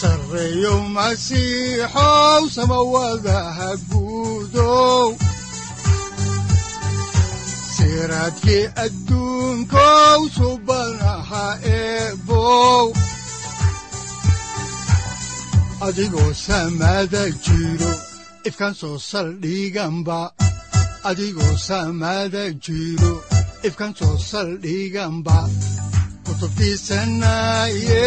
sareyow masiixow samawadaha guudow siraadkii adigoo samada jiro ifkaan soo saldhiganba adigoo soo saldhiganba kutubtiisanaye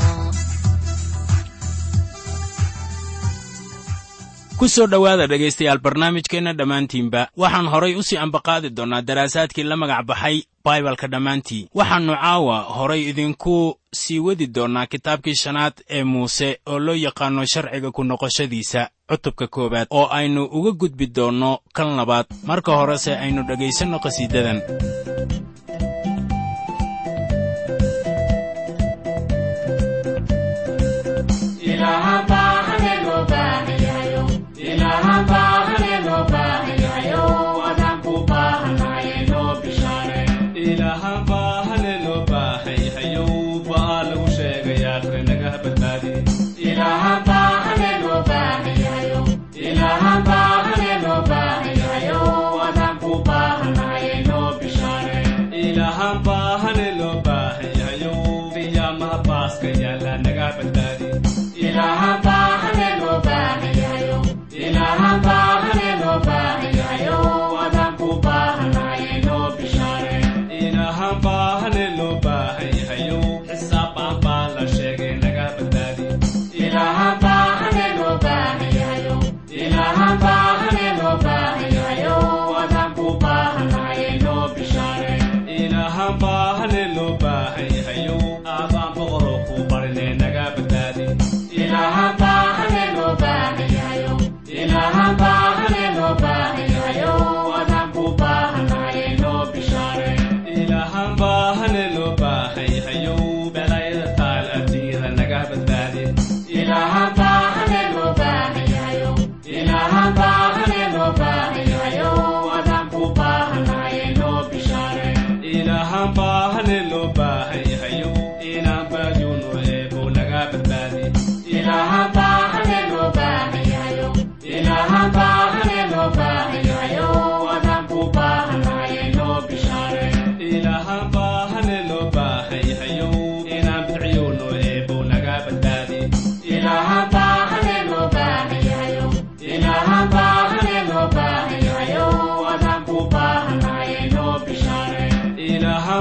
ku soo dhowaada dhegaystayaal barnaamijkeenna dhammaantiinba. Waxaan horay u sii ambaqaadi doonnaa daraasaadkii la magac baxay baibalka dhammaantii waxaannu caawa horay idinku sii wadi doonnaa kitaabkii shanaad ee muuse oo loo yaqaanno sharciga ku noqoshadiisa cutubka koowaad oo aynu uga gudbi doonno kan labaad. Marka horese aynu dhegaysanno qhasiidadan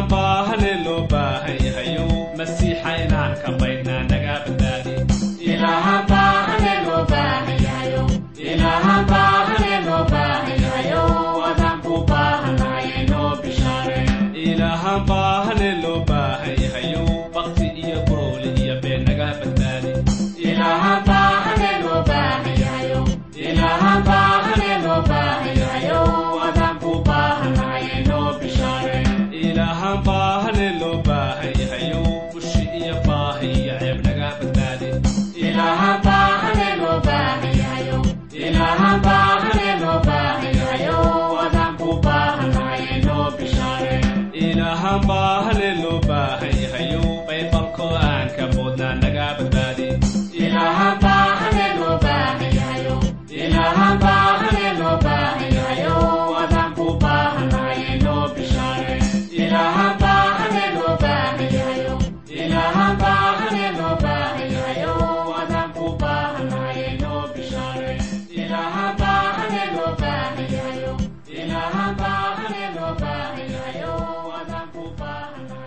amparo.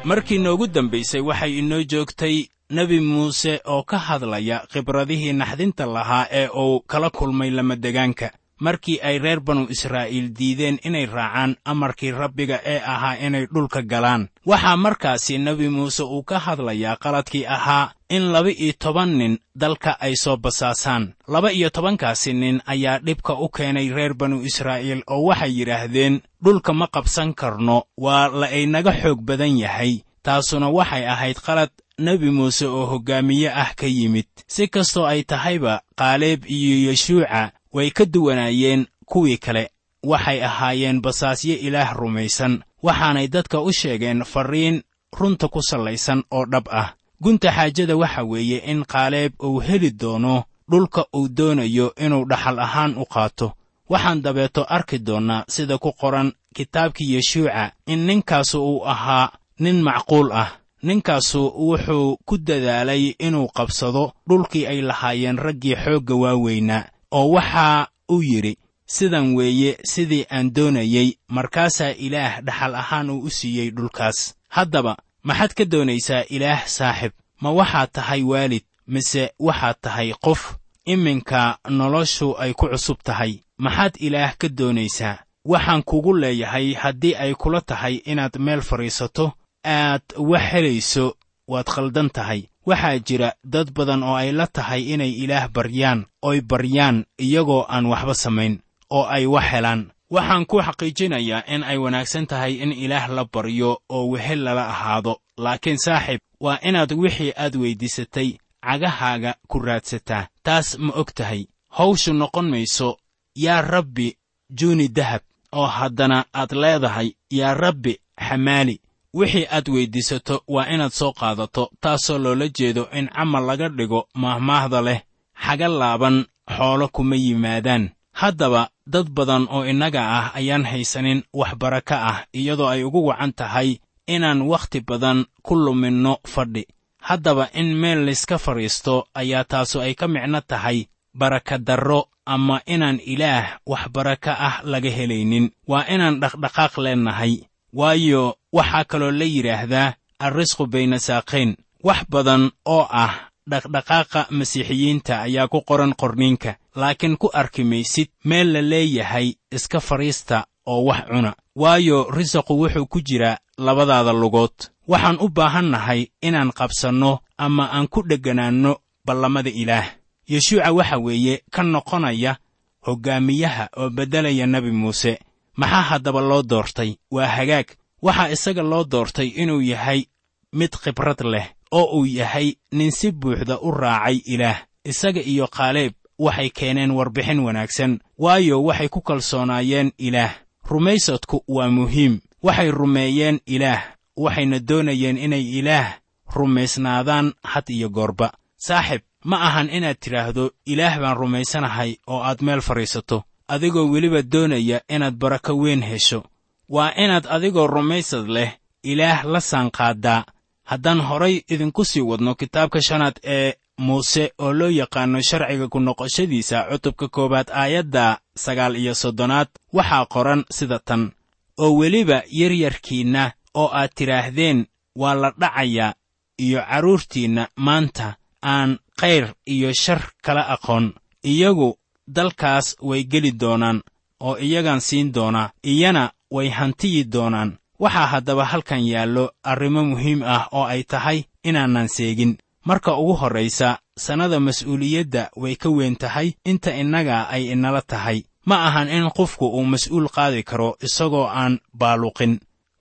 Markii noogu dambaysay waxay inoo joogtay nebi muuse oo ka hadlaya khibradihii naxdinta lahaa ee uu kala kulmay lamadegaanka markii ay reer banu israa'iil diideen inay raacaan amarkii rabbiga ee ahaa inay dhulka galaan. Waxaa markaasi nebi muuse uu ka hadlayaa qaladkii ahaa in laba-iyo toban nin dalka ay soo basaasaan. Laba-iyo tobankaasi nin ayaa dhibka u keenay reer banu israa'iil oo waxay yidhaahdeen dhulka ma qabsan karno waa la aynaga xoog badan yahay. Taasuna waxay ahayd qalad nebi muuse oo hoggaamiye ah ka yimid. Si kastoo ay tahayba qaaleeb iyo yeshuuca way ka duwanaayeen kuwii kale. Waxay ahaayeen basaasyo ilaah rumaysan waxaanay dadka u sheegeen farriin runta ku sallaysan oo dhab ah. Gunta xaajada waxa weeye in qaaleeb uu heli doono dhulka uu doonayo inuu dhaxal ahaan u qaato. Waxaan dabeeto arki doonnaa sida ku qoran kitaabkii yeshuuca in ninkaasu uu ahaa nin macquul ah. Ninkaasu wuxuu ku dadaalay inuu qabsado dhulkii ay lahaayeen raggii xoogga waaweynaa oo waxaa uu yidhi sidan weeye sidii aan doonayey markaasaa ilaah dhaxal ahaan uu u siiyey dhulkaas. Haddaba maxaad ka doonaysaa ilaah saaxib? Ma waxaad tahay waalid mise waxaad tahay qof? Iminka noloshu ay ku cusub tahay. Maxaad ilaah ka doonaysaa? Waxaan kugu leeyahay haddii ay kula tahay inaad meel fadhiisato aad wax helayso waad khaldan tahay waxaa jira dad badan oo ay la tahay inay ilaah baryaan oy baryaan iyagoo aan waxba samayn oo ay wax helaan. Waxaan ku xaqiijinayaa in ay wanaagsan tahay in ilaah la baryo oo wehel lala ahaado. Laakiin saaxiib waa inaad wixii aad weyddiisatay cagahaaga ku raadsataa. Taas ma og tahay hawshu noqon mayso yaa rabbi juuni dahab oo haddana aad leedahay yaa rabbi xamaali wixii aad weyddiisato waa inaad soo qaadato taasoo loola jeedo in camal laga dhigo maahmaahda leh xaga laaban xoolo kuma yimaadaan. Haddaba dad badan oo innaga ah ayaan haysanin wax baraka ah iyadoo ay ugu wacan tahay inaan wakhti badan ku luminno fadhi. Haddaba in meel layska fadhiisto ayaa taasu ay ka micno tahay barakadarro ama inaan ilaah wax baraka ah laga helaynin. Waa inaan dhaqdhaqaaq leennahay waayo waxaa kaloo la yidhaahdaa alrisqu bayna saaqayn. Wax badan oo ah dhaqdhaqaaqa masiixiyiinta ayaa ku qoran qorniinka laakiin ku arki maysid meel la leeyahay iska fadhiista oo wax cuna. Waayo risaqu wuxuu ku jiraa labadaada lugood. Waxaan u baahannahay inaan qabsanno ama aan ku dhegganaanno ballamada ilaah. Yeshuuca waxa weeye ka noqonaya hoggaamiyaha oo beddelaya nebi muuse maxaa haddaba loo doortay? Waa hagaag. Waxaa isaga loo doortay inuu yahay mid khibrad leh oo uu yahay nin si buuxda u raacay ilaah. Isaga iyo kaaleeb waxay keeneen warbixin wanaagsan waayo waxay ku kalsoonaayeen ilaah. Rumaysadku waa muhiim. Waxay rumeeyeen ilaah. Waxayna doonayeen inay ilaah rumaysnaadaan had iyo goorba. Saaxib ma ahan inaad tidhaahdo ilaah baan rumaysanahay oo aad meel fadhiisato adigoo weliba doonaya inaad barako weyn hesho. Waa inaad adigoo rumaysad leh ilaah la saanqaadaa haddaan horay idinku sii wadno kitaabka shanaad ee muuse oo loo yaqaanno sharciga ku noqoshadiisa cutubka koowaad aayadda sagaal iyo soddonaad waxaa qoran sida tan. Oo weliba yaryarkiinna oo aad tidhaahdeen waa la dhacayaa iyo carruurtiinna maanta aan khayr iyo shar kala aqoon. Iyagu dalkaas way geli doonaan oo iyagaan siin doonaa iyana way hantiyi doonaan. Waxaa haddaba halkan yaallo arrimo muhiim ah oo ay tahay inaanan seegin. Marka ugu horraysa sannada mas'uuliyadda way ka weyn tahay inta innaga ay inala tahay. Ma ahan in qofku uu mas'uul qaadi karo isagoo aan baaluqin.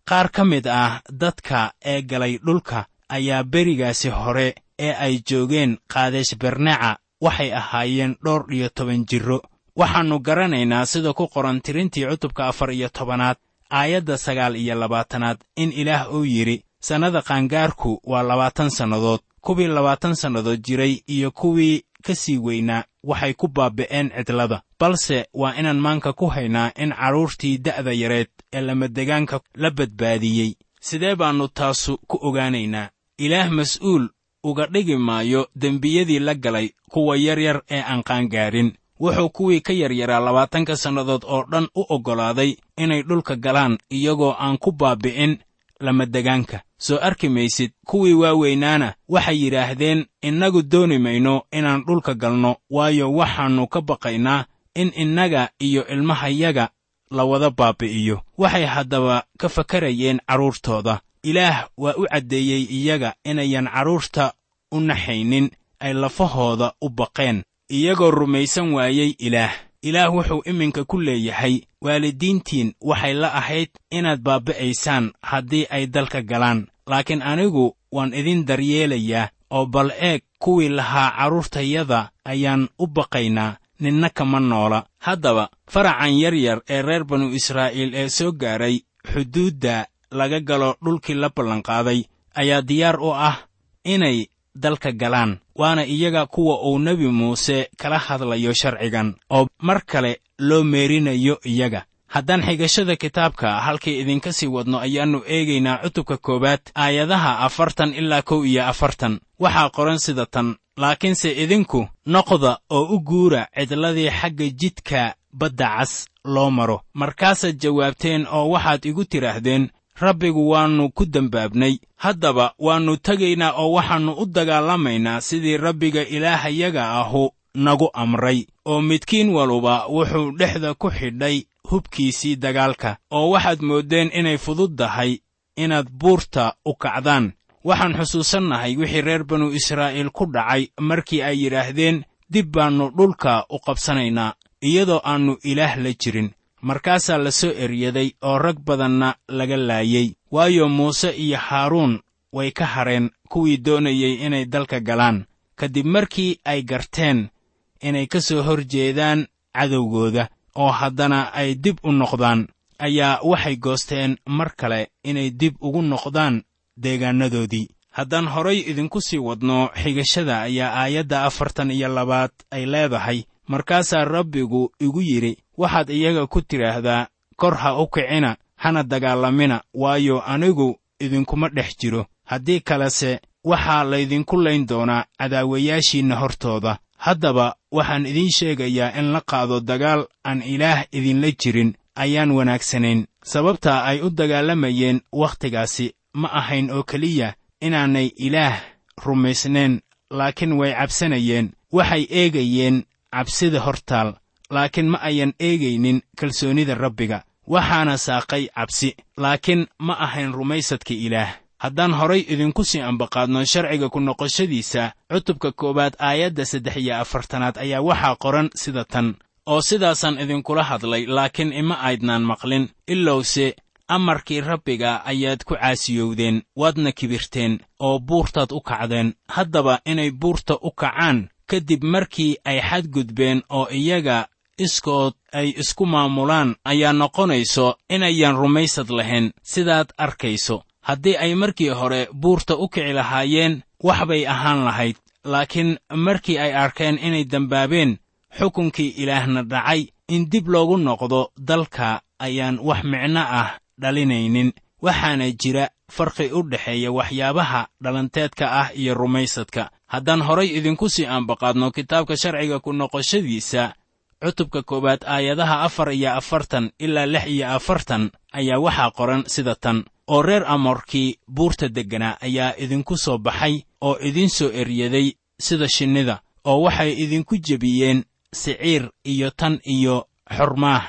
Qaar ka mid ah dadka ee galay dhulka ayaa berigaasi hore ee ay joogeen kaadesh berneca waxay ahaayeen dhowr iyo toban jirro waxaannu garanaynaa sida ku qoran tirintii cutubka afar iyo tobanaad aayadda sagaal iyo labaatanaad in ilaah uu yidhi sannada qaangaarku waa labaatan sannadood. Kuwii labaatan sannadood jiray iyo kuwii ka sii weynaa waxay ku baaba'een cidlada. Balse waa inaan maanka ku haynaa in carruurtii da'da yareed ee lamadegaanka la badbaadiyey. Sidee baannu taasu ku ogaanaynaa? Ilaah mas'uul uga dhigi maayo dembiyadii la galay kuwa yaryar ee aan qaangaarin. Wuxuu kuwii ka yaryaraa labaatanka sannadood oo dhan u oggolaaday inay dhulka galaan iyagoo aan ku baabi'in lamadegaanka soo arki maysid kuwii waaweynaana waxay yidhaahdeen innagu dooni mayno inaan dhulka galno waayo waxaannu ka baqaynaa in innaga iyo ilmahayaga la wada baabi'iyo waxay haddaba ka fakarayeen carruurtooda ilaah waa u caddeeyey iyaga inayan carruurta u naxaynin ay lafahooda u baqeen iyagoo rumaysan waayey ilaah. Ilaah wuxuu iminka ku leeyahay waalidiintiin waxay la ahayd inaad baaba'aysaan haddii ay dalka galaan. Laakiin anigu waan idin daryeelayaa oo bal eeg kuwii lahaa carruurtayada ayaan u baqaynaa ninna kama noola. Haddaba faracan yaryar ee reer banu israa'iil ee soo gaaray xuduudda laga galo dhulkii la ballanqaaday ayaa diyaar u ah inay dalka galaan waana iyaga kuwa uu nebi muuse kala hadlayo sharcigan oo mar kale loo meerinayo iyaga. Haddaan xigashada kitaabka halkii idinka sii wadno ayaannu eegaynaa cutubka koowaad aayadaha afartan ilaa kow iyo afartan. Waxaa qoran sida tan laakiinse idinku noqda oo u guura cidladii xagga jidka badda cas loo maro. Markaasaad jawaabteen oo waxaad igu tidhaahdeen rabbigu waannu ku dembaabnay haddaba waannu tegaynaa oo waxaannu u dagaalamaynaa sidii rabbiga ilaahayaga ahu nagu amray. Oo midkiin waluba wuxuu dhexda ku xidhay hubkiisii dagaalka oo waxaad mooddeen inay fududdahay inaad buurta u kacdaan waxaan xusuusannahay wixii reer banu israa'iil ku dhacay markii ay yidhaahdeen dib baannu dhulka u qabsanaynaa iyadoo aannu ilaah la jirin. Markaasaa la soo eryaday oo rag badanna laga laayey waayo muuse iyo haaruun way ka hadheen kuwii doonayey inay dalka galaan. Kadib markii ay garteen inay ka soo hor jeedaan cadowgooda oo haddana ay dib u noqdaan ayaa waxay goosteen mar kale inay dib ugu noqdaan deegaannadoodii haddaan horay idinku sii wadno xigashada ayaa aayadda afartan iyo labaad ay leedahay. Markaasaa rabbigu igu yidhi waxaad iyaga ku tidhaahdaa kor ha u kicina hana dagaalamina waayo anigu idinkuma dhex jiro. Haddii kalese waxaa laydinku layn doonaa cadaawayaashiinna hortooda. Haddaba waxaan idiin sheegayaa in la qaado dagaal aan ilaah idinla jirin ayaan wanaagsanayn. Sababtaa ay u dagaalamayeen wakhtigaasi ma ahayn oo keliya inaanay ilaah rumaysnayn laakiin way cabsanayeen waxay eegayeen cabsida hortaal laakiin ma ayan eegaynin kalsoonnida rabbiga waxaana saaqay cabsi laakiin ma ahayn rumaysadka ilaah. Haddaan horay idinku sii ambaqaadno sharciga ku noqoshadiisa cutubka koowaad aayadda saddex iyo afartanaad ayaa waxaa qoran sida tan oo sidaasaan idinkula hadlay laakiin ima aydnaan maqlin ilowse amarkii rabbiga ayaad ku caasiyowdeen waadna kibirteen oo buurtaad u kacdeen. Haddaba inay buurta u kacaan kadib markii ay xadgudbeen oo iyaga iskood ay isku maamulaan ayaa noqonayso inayan rumaysad lahayn. Sidaad arkayso haddii ay markii hore buurta u kici lahaayeen wax bay ahaan lahayd. Laakiin markii ay arkeen inay dembaabeen xukunkii ilaahna dhacay. In dib loogu noqdo dalka ayaan wax micno ah dhalinaynin waxaana jira farqi u dhexeeya waxyaabaha dhalanteedka ah iyo rumaysadka. Haddaan horay idinku sii ambaqaadno kitaabka sharciga ku noqoshadiisa cutubka koowaad aayadaha afar iyo afartan ilaa lix iyo afartan ayaa waxaa qoran sida tan. Oo reer amoorkii buurta degganaa ayaa idinku soo baxay oo idiin soo eryaday sida shinnida oo waxay idinku jebiyeen siciir iyo tan iyo xormaah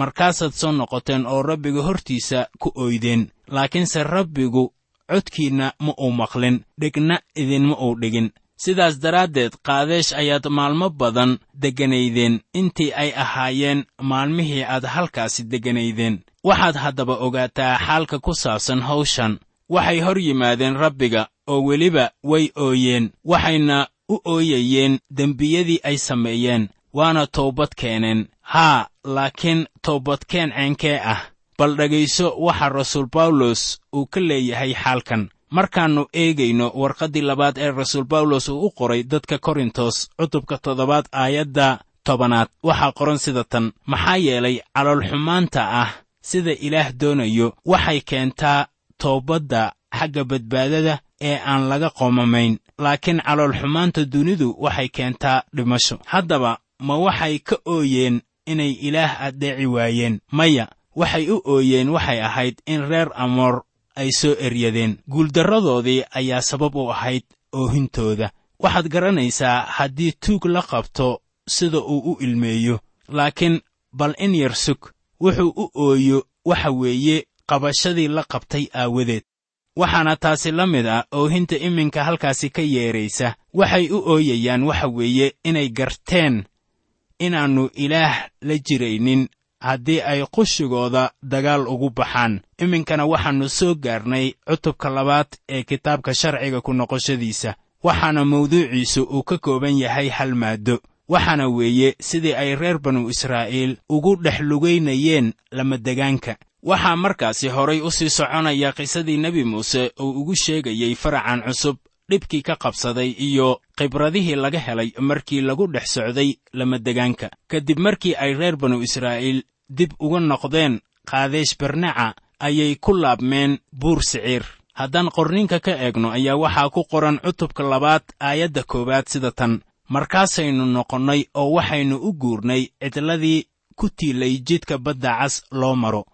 markaasaad soo noqoteen oo rabbiga hortiisa ku oydeen laakiinse rabbigu codkiinna ma uu maqlin dhegna idinma uu dhigin. Sidaas daraaddeed qaadeesh ayaad maalmo badan degganaydeen intii ay ahaayeen maalmihii aad halkaasi degganaydeen waxaad haddaba ogaataa xaalka ku saabsan hawshan. Waxay hor yimaadeen rabbiga oo weliba way ooyeen. Waxayna u ooyayeen dembiyadii ay sameeyeen waana toobad keeneen. Haa laakiin toobadkeen ceenkee ah? Bal dhegayso waxa rasuul bawlos uu ka leeyahay xaalkan. Markaannu eegayno warqaddii labaad ee rasuul bawlos uu u qoray dadka korintos cutubka toddobaad aayadda tobanaad. Waxaa qoran sida tan maxaa yeelay caloolxumaanta ah sida ilaah doonayo waxay keentaa toobadda xagga badbaadada ee aan laga qoomamayn. Laakiin caloolxumaanta dunidu waxay keentaa dhimasho. Haddaba ma waxay ka ooyeen inay ilaah addeeci waayeen. Maya waxay u ooyeen waxay ahayd in reer amoor ay soo eryadeen. Guuldarradoodii ayaa sabab u ahayd oohintooda. Waxaad garanaysaa haddii tuug la qabto sida uu u ilmeeyo laakiin bal in yar sug wuxuu u ooyo waxa weeye qabashadii la qabtay aawadeed. Waxaana taasi la mid ah oohinta iminka halkaasi ka yeedraysa waxay u ooyayaan waxa weeye inay garteen inaannu ilaah la jiraynin haddii ay qushigooda dagaal ugu baxaan. Iminkana waxaannu soo gaarnay cutubka labaad ee kitaabka sharciga ku noqoshadiisa waxaana mawduuciisu uu ka kooban yahay hal maaddo. Waxaana weeye sidii ay reer banu israa'iil ugu dhex lugaynayeen lamadegaanka waxaa markaasi horay u sii soconaya qisadii nebi muuse uu ugu sheegayey faracan cusub dhibkii ka qabsaday iyo khibradihii laga helay markii lagu dhex socday lamadegaanka kadib markii ay reer banu israa'iil dib uga noqdeen qaadeesh barnaca ayay ku laabmeen buur siciir. Haddaan qorninka ka eegno ayaa waxaa ku qoran cutubka labaad aayadda koowaad sida tan. Markaasaynu noqonnay oo waxaynu u guurnay cidladii ku tiilay jidka badda cas loo maro.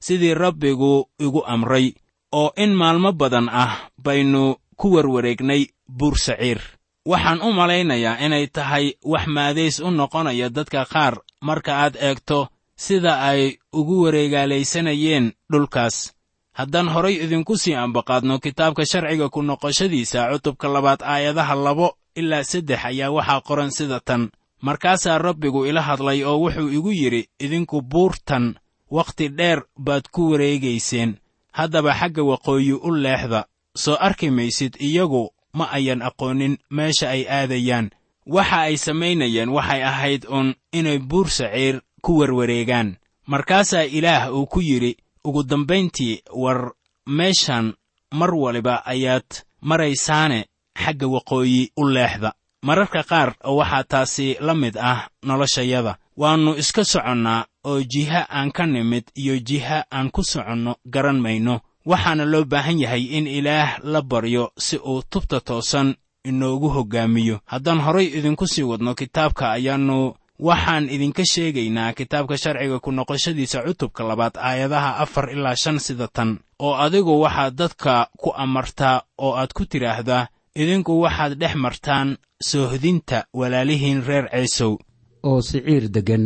Sidii rabbigu igu amray oo in maalmo badan ah baynu ku warwareegnay buur saciir waxaan u malaynayaa inay tahay wax maadays u noqonaya dadka qaar marka aad eegto sida ay ugu wareegaalaysanayeen dhulkaas. Haddaan horay idinku sii ambaqaadno kitaabka sharciga ku noqoshadiisa cutubka labaad aayadaha labo ilaa saddex ayaa waxaa qoran sida tan. Markaasaa rabbigu ila hadlay oo wuxuu igu yidhi idinku buurtan wakhti dheer baad ku wareegayseen. Haddaba xagga waqooyi u leexda soo arki maysid iyagu ma ayan aqoonin meesha ay aadayaan. Waxa ay samaynayeen waxay ahayd uun inay buur saciir ku warwareegaan. Markaasaa ilaah uu ku yidhi ugu dambayntii war meeshan mar waliba ayaad maraysaane xagga waqooyi u leexda. Mararka qaar waxaa taasi la mid ah noloshayada. Waannu iska soconnaa oo jiha aan ka nimid iyo jiha aan ku soconno garan mayno waxaana loo baahan yahay in ilaah la baryo si uu tubta toosan inoogu hoggaamiyo haddaan horay idinku sii wadno kitaabka ayaannu waxaan idinka sheegaynaa kitaabka sharciga ku noqoshadiisa cutubka labaad aayadaha afar ilaa shan sida tan. Oo adigu waxaad dadka ku amartaa oo aad ku tidhaahdaa idinku waxaad dhex martaan soohdinta walaalihiin reer ceesow. Oo siciir deggan.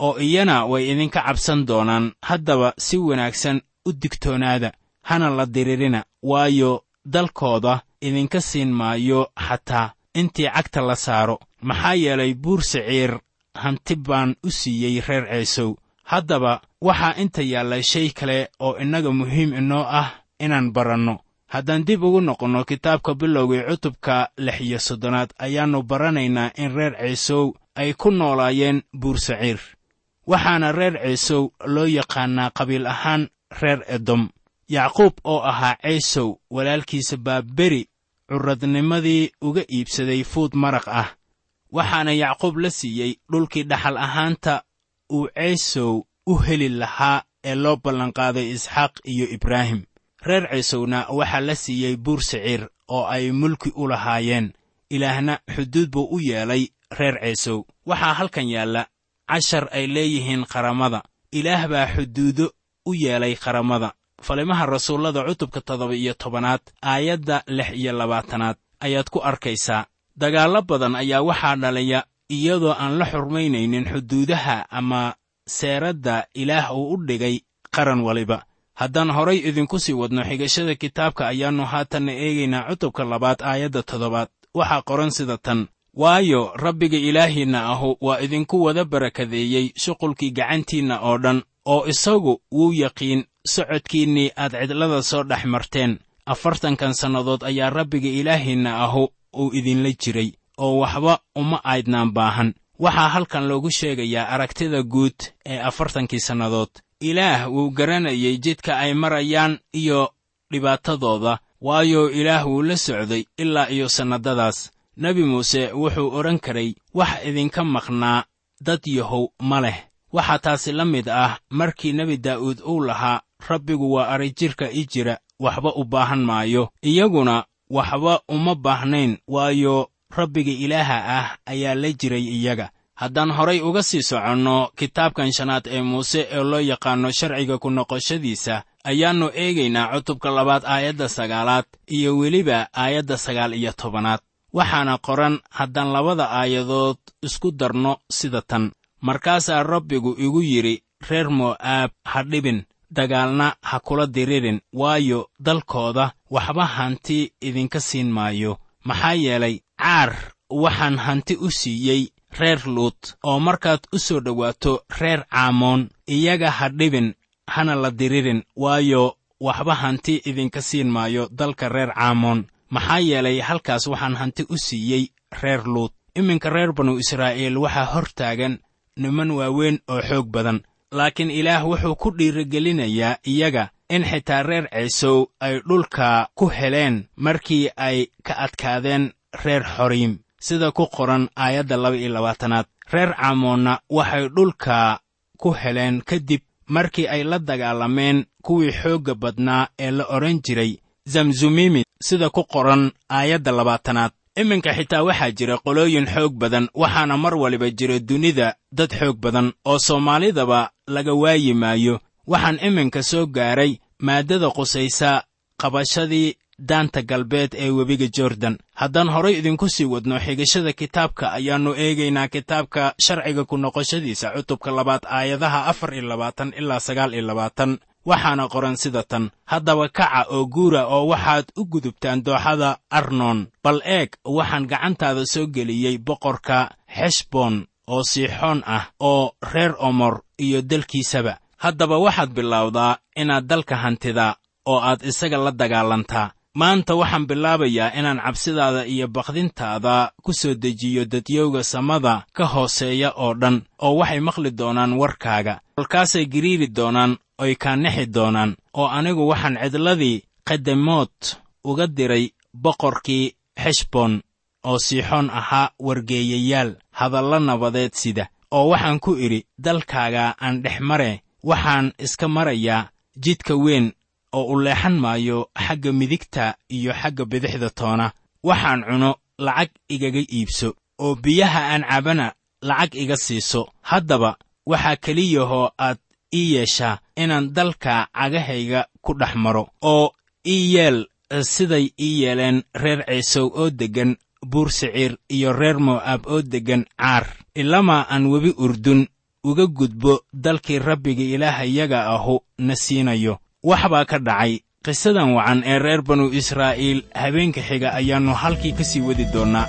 Oo iyana way idinka cabsan doonaan. Haddaba si wanaagsan u digtoonaada hana la diririna waayo dalkooda idinka siin maayo xataa intii cagta la saaro. Maxaa yeelay buur siciir hanti baan u siiyey reer ceesow. Haddaba waxaa inta yaalla shay kale oo innaga muhiim inoo ah inaan baranno. Haddaan dib ugu noqonno kitaabka bilowgii cutubka lix iyo soddonaad ayaannu baranaynaa in reer ceesow ay ku noolaayeen buur saciir waxaana reer ceesow loo yaqaannaa qabiil ahaan reer edom yacquub oo ahaa ceesow walaalkiisa baa beri curradnimadii uga iibsaday fuud maraq ah. Waxaana yacquub la siiyey dhulkii dhaxal ahaanta uu ceesow u heli lahaa ee loo ballanqaaday isxaaq iyo ibraahim. Reer ceesowna waxaa la siiyey buur siciir oo ay mulki u lahaayeen. Ilaahna xuduud buu u yeelay reer ceesow waxaa halkan yaalla cashar ay leeyihiin qaramada. Ilaah baa xuduudo u yeelay qaramada falimaha rasuullada cutubka toddoba iyo tobanaad aayadda lix iyo labaatanaad. Ayaad ku arkaysaa dagaallo badan ayaa waxaa dhalaya iyadoo aan la xurmaynaynin xuduudaha ama seeradda ilaah uu u dhigay qaran waliba. Haddaan horay idinku sii wadno xigashada kitaabka ayaannu haatanna eegaynaa cutubka labaad aayadda toddobaad. Waxaa qoran sida tan waayo rabbiga ilaahiinna ahu waa idinku wada barakadeeyey shuqulkii gacantiinna oo dhan oo isagu wuu yaqiin socodkiinnii aad cidlada soo dhex marteen. Afartankan sannadood ayaa rabbiga ilaahiinna ahu uu idinla jiray oo waxba uma aydnaan baahan. Waxaa halkan loogu sheegayaa aragtida guud ee afartankii sannadood. Ilaah wuu garanayay jidka ay marayaan iyo dhibaatadooda waayo ilaah wuu la socday ilaa iyo sannadadaas. Nebi muuse wuxuu odhan karay wax idinka maqnaa dad yahow ma leh. Waxaa taasi la mid ah markii nebi daa'uud uu lahaa rabbigu waa arijirka i jira waxba u baahan maayo. Iyaguna waxba uma baahnayn waayo rabbiga ilaaha ah ayaa la jiray iyaga. Haddaan horay uga sii soconno kitaabkan shanaad ee muuse ee loo yaqaanno sharciga ku noqoshadiisa ayaannu eegaynaa cutubka labaad aayadda sagaalaad iyo weliba aayadda sagaal iyo tobanaad. Waxaana qoran haddaan labada aayadood isku darno sida tan. Markaasaa rabbigu igu yidhi reer mo'aab ha dhibin dagaalna ha kula diririn waayo dalkooda waxba hanti idinka siin maayo. Maxaa yeelay caar waxaan hanti u siiyey reer luut oo markaad u soo dhowaato reer caamoon iyaga ha dhibin hana la diririn waayo waxba hanti idinka siin maayo dalka reer caamoon maxaa yeelay halkaas waxaan hanti u siiyey reer luut. Iminka reer banu israa'iil waxaa hor taagan niman waaweyn oo xoog badan laakiin ilaah wuxuu ku dhiirigelinayaa iyaga in xitaa reer ciisow ay dhulka ku heleen markii ay ka adkaadeen reer xoriim sida ku qoran aayadda laba iyo labaatanaad reer caamoonna waxay dhulka ku heleen kadib markii ay la dagaalameen kuwii xoogga badnaa ee la odhan jiray zamzumimi. Sida ku qoran aayadda labaatanaad iminka xitaa waxaa jira qolooyin xoog badan waxaana mar waliba jira dunida dad xoog badan oo soomaalidaba laga waayi maayo. Waxaan iminka soo gaaray maaddada qusaysa qabashadii daanta galbeed ee webiga jordan. Haddaan horay idinku sii wadno xigashada kitaabka ayaannu eegaynaa kitaabka sharciga ku noqoshadiisa cutubka labaad aayadaha afar iyo labaatan ilaa sagaal iyo labaatan waxaana qoran sida tan haddaba kaca oo guura oo waxaad u gudubtaan dooxada arnon. Bal eeg waxaan gacantaada soo geliyey boqorka xeshboon oo siixoon ah oo reer omor iyo dalkiisaba. Haddaba waxaad bilowdaa inaad dalka hantidaa oo aad isaga la dagaalantaa maanta waxaan bilaabayaa inaan cabsidaada iyo bakdintaada ku soo dejiyo dadyowga samada ka hooseeya oo dhan oo waxay maqli doonaan warkaaga. Kolkaasay giriiri doonaan oy kaanixi doonaan oo anigu waxaan cidladii qadamood uga diray boqorkii xeshboon oo siixoon ahaa wargeeyayaal hadalla nabadeed sida oo waxaan ku idhi dalkaaga aan dhex mare waxaan iska marayaa jidka weyn oo u leexan maayo xagga midigta iyo xagga bidixda toona. Waxaan cuno lacag igaga iibso oo biyaha aan cabana lacag iga siiso. Haddaba waxaa keliyahoo aad ii yeeshaa inaan dalka cagahayga ku dhex maro oo ii yeel siday ii yeeleen reer ciisow oo deggan buur siciir iyo reer mo'aab oo deggan caar. Ilamaa aan webi urdun uga gudbo dalkii rabbiga ilaahayaga ahu na siinayo wax baa ka dhacay. Qisadan wacan ee reer banu israa'iil habeenka xiga ayaannu halkii ka sii wadi doonnaa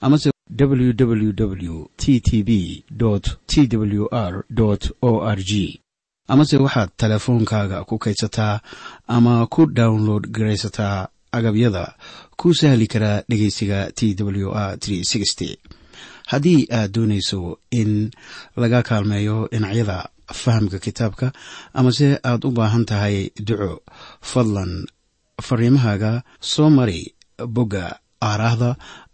amase www t t b t w r o r g. Amase waxaad teleefoonkaaga ku kaydsataa ama ku download garaysataa agabyada ku sahli karaa dhegeysiga t w r haddii aad doonayso in laga kaalmeeyo dhinacyada fahamka kitaabka amase aad u baahan tahay duco fadlan fariimahaaga soo mari bogga aaraahda